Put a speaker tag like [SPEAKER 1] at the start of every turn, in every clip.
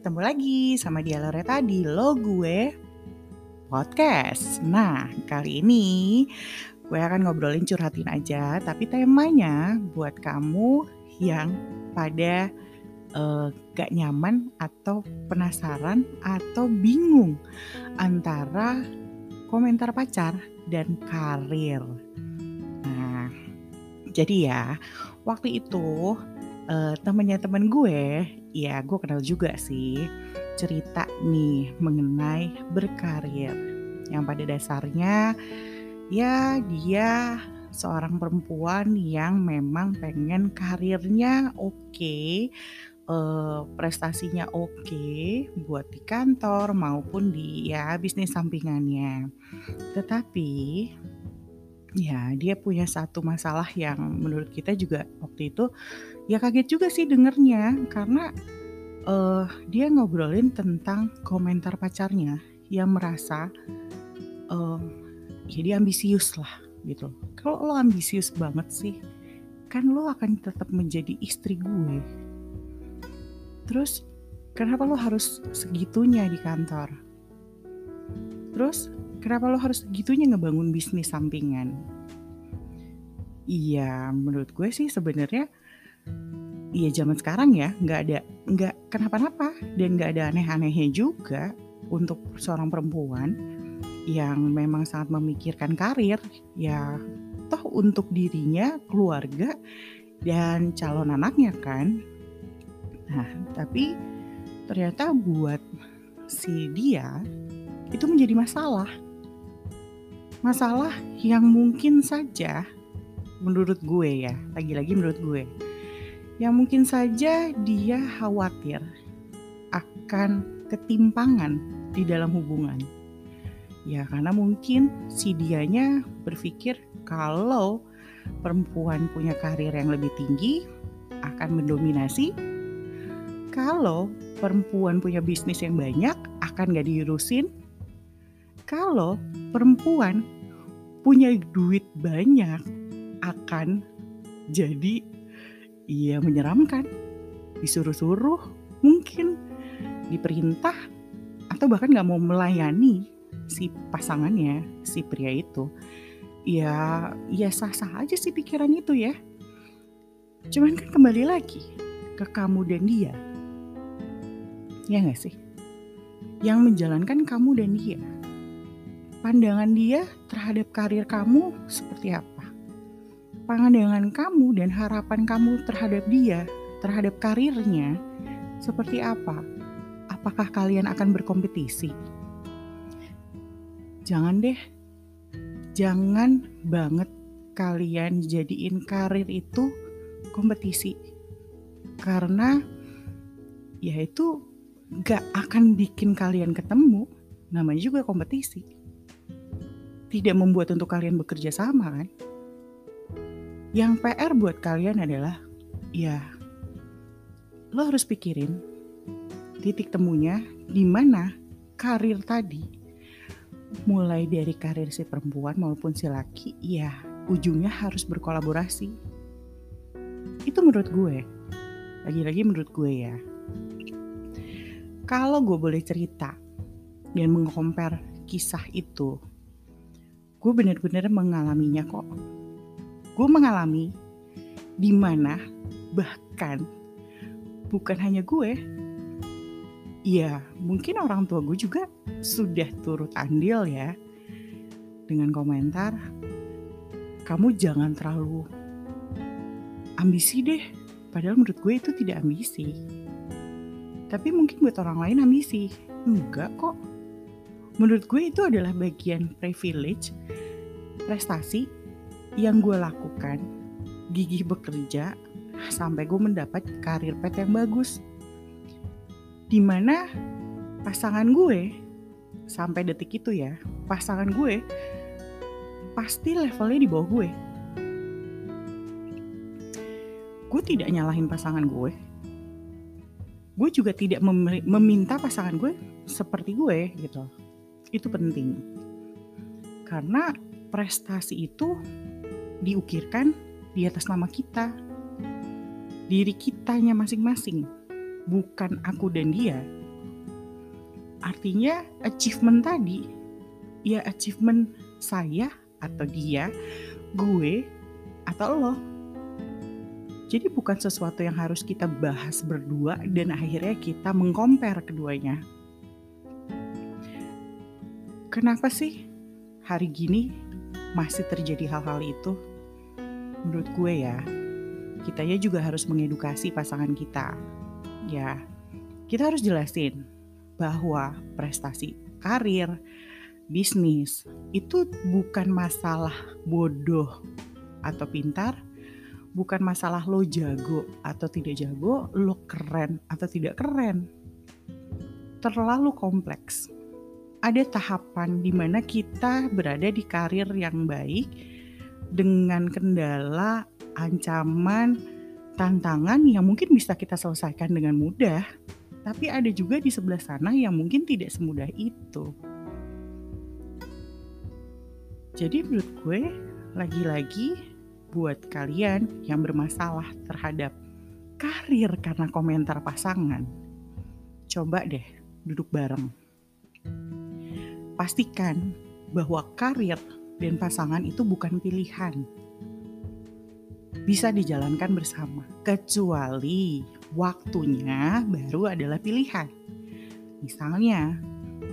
[SPEAKER 1] ketemu lagi sama dia Loreta di Lo Gue Podcast. Nah, kali ini gue akan ngobrolin curhatin aja, tapi temanya buat kamu yang pada uh, gak nyaman atau penasaran atau bingung antara komentar pacar dan karir. Nah, jadi ya, waktu itu uh, temennya temen gue, ya gue kenal juga sih, cerita nih mengenai berkarir. Yang pada dasarnya ya dia seorang perempuan yang memang pengen karirnya oke, okay, uh, prestasinya oke okay, buat di kantor maupun di ya bisnis sampingannya. Tetapi ya dia punya satu masalah yang menurut kita juga waktu itu ya kaget juga sih dengernya karena uh, dia ngobrolin tentang komentar pacarnya yang merasa uh, dia ambisius lah gitu. Kalau lo ambisius banget sih, kan lo akan tetap menjadi istri gue. Terus kenapa lo harus segitunya di kantor? Terus kenapa lo harus segitunya ngebangun bisnis sampingan? Iya, menurut gue sih sebenarnya iya zaman sekarang ya nggak ada nggak kenapa-napa dan nggak ada aneh-anehnya juga untuk seorang perempuan yang memang sangat memikirkan karir ya toh untuk dirinya keluarga dan calon anaknya kan. Nah tapi ternyata buat si dia itu menjadi masalah. Masalah yang mungkin saja menurut gue ya lagi-lagi menurut gue yang mungkin saja dia khawatir akan ketimpangan di dalam hubungan. Ya karena mungkin si dianya berpikir kalau perempuan punya karir yang lebih tinggi akan mendominasi. Kalau perempuan punya bisnis yang banyak akan gak diurusin. Kalau perempuan punya duit banyak akan jadi Iya menyeramkan, disuruh-suruh, mungkin diperintah, atau bahkan nggak mau melayani si pasangannya, si pria itu. Ya, ya sah-sah aja sih pikiran itu ya. Cuman kan kembali lagi ke kamu dan dia. Ya nggak sih? Yang menjalankan kamu dan dia. Pandangan dia terhadap karir kamu seperti apa? Pandangan kamu dan harapan kamu terhadap dia, terhadap karirnya, seperti apa? Apakah kalian akan berkompetisi? Jangan deh, jangan banget kalian jadiin karir itu kompetisi. Karena ya itu gak akan bikin kalian ketemu, namanya juga kompetisi. Tidak membuat untuk kalian bekerja sama kan? Yang PR buat kalian adalah, ya, lo harus pikirin titik temunya di mana karir tadi, mulai dari karir si perempuan maupun si laki, ya, ujungnya harus berkolaborasi. Itu menurut gue, lagi-lagi menurut gue ya. Kalau gue boleh cerita dan mengkompar kisah itu, gue benar-benar mengalaminya kok gue mengalami di mana bahkan bukan hanya gue, ya mungkin orang tua gue juga sudah turut andil ya dengan komentar, kamu jangan terlalu ambisi deh. Padahal menurut gue itu tidak ambisi. Tapi mungkin buat orang lain ambisi. Enggak kok. Menurut gue itu adalah bagian privilege, prestasi yang gue lakukan gigih bekerja sampai gue mendapat karir pet yang bagus. Di mana pasangan gue sampai detik itu ya pasangan gue pasti levelnya di bawah gue. Gue tidak nyalahin pasangan gue. Gue juga tidak mem meminta pasangan gue seperti gue gitu. Itu penting. Karena prestasi itu diukirkan di atas nama kita. Diri kitanya masing-masing. Bukan aku dan dia, artinya achievement tadi ya achievement saya atau dia gue atau lo jadi bukan sesuatu yang harus kita bahas berdua dan akhirnya kita mengkompar keduanya. Kenapa sih hari gini masih terjadi hal-hal itu? Menurut gue ya, kitanya juga harus mengedukasi pasangan kita. Ya, kita harus jelasin bahwa prestasi karir, bisnis itu bukan masalah bodoh atau pintar, bukan masalah lo jago atau tidak jago, lo keren atau tidak keren. Terlalu kompleks. Ada tahapan di mana kita berada di karir yang baik dengan kendala, ancaman, tantangan yang mungkin bisa kita selesaikan dengan mudah. Tapi ada juga di sebelah sana yang mungkin tidak semudah itu. Jadi menurut gue, lagi-lagi buat kalian yang bermasalah terhadap karir karena komentar pasangan, coba deh duduk bareng. Pastikan bahwa karir dan pasangan itu bukan pilihan. Bisa dijalankan bersama, kecuali waktunya baru adalah pilihan. Misalnya,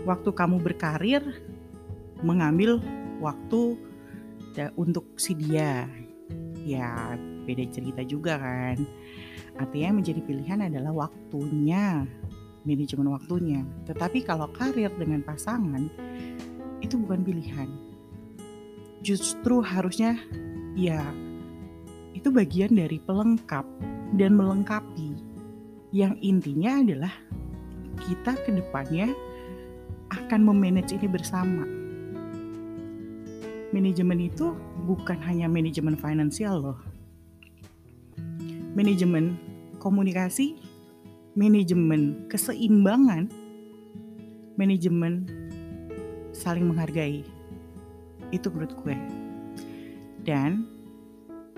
[SPEAKER 1] waktu kamu berkarir, mengambil waktu untuk si dia ya beda cerita juga kan. Artinya menjadi pilihan adalah waktunya, manajemen waktunya. Tetapi kalau karir dengan pasangan itu bukan pilihan. Justru harusnya ya itu bagian dari pelengkap dan melengkapi. Yang intinya adalah kita ke depannya akan memanage ini bersama manajemen itu bukan hanya manajemen finansial loh. Manajemen komunikasi, manajemen keseimbangan, manajemen saling menghargai. Itu menurut gue. Dan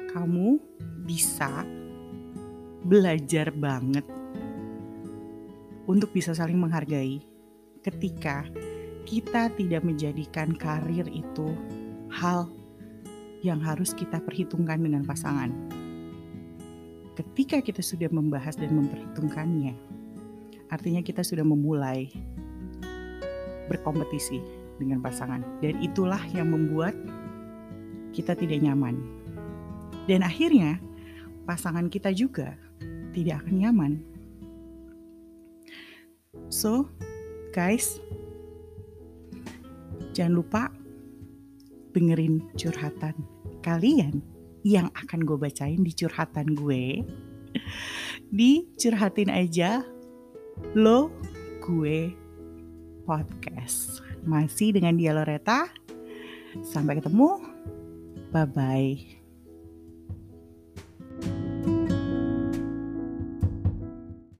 [SPEAKER 1] kamu bisa belajar banget untuk bisa saling menghargai ketika kita tidak menjadikan karir itu hal yang harus kita perhitungkan dengan pasangan. Ketika kita sudah membahas dan memperhitungkannya, artinya kita sudah memulai berkompetisi dengan pasangan, dan itulah yang membuat kita tidak nyaman. Dan akhirnya, pasangan kita juga tidak akan nyaman. So, guys, jangan lupa dengerin curhatan kalian yang akan gue bacain di curhatan gue di curhatin aja lo gue podcast masih dengan dia Loreta sampai ketemu. Bye bye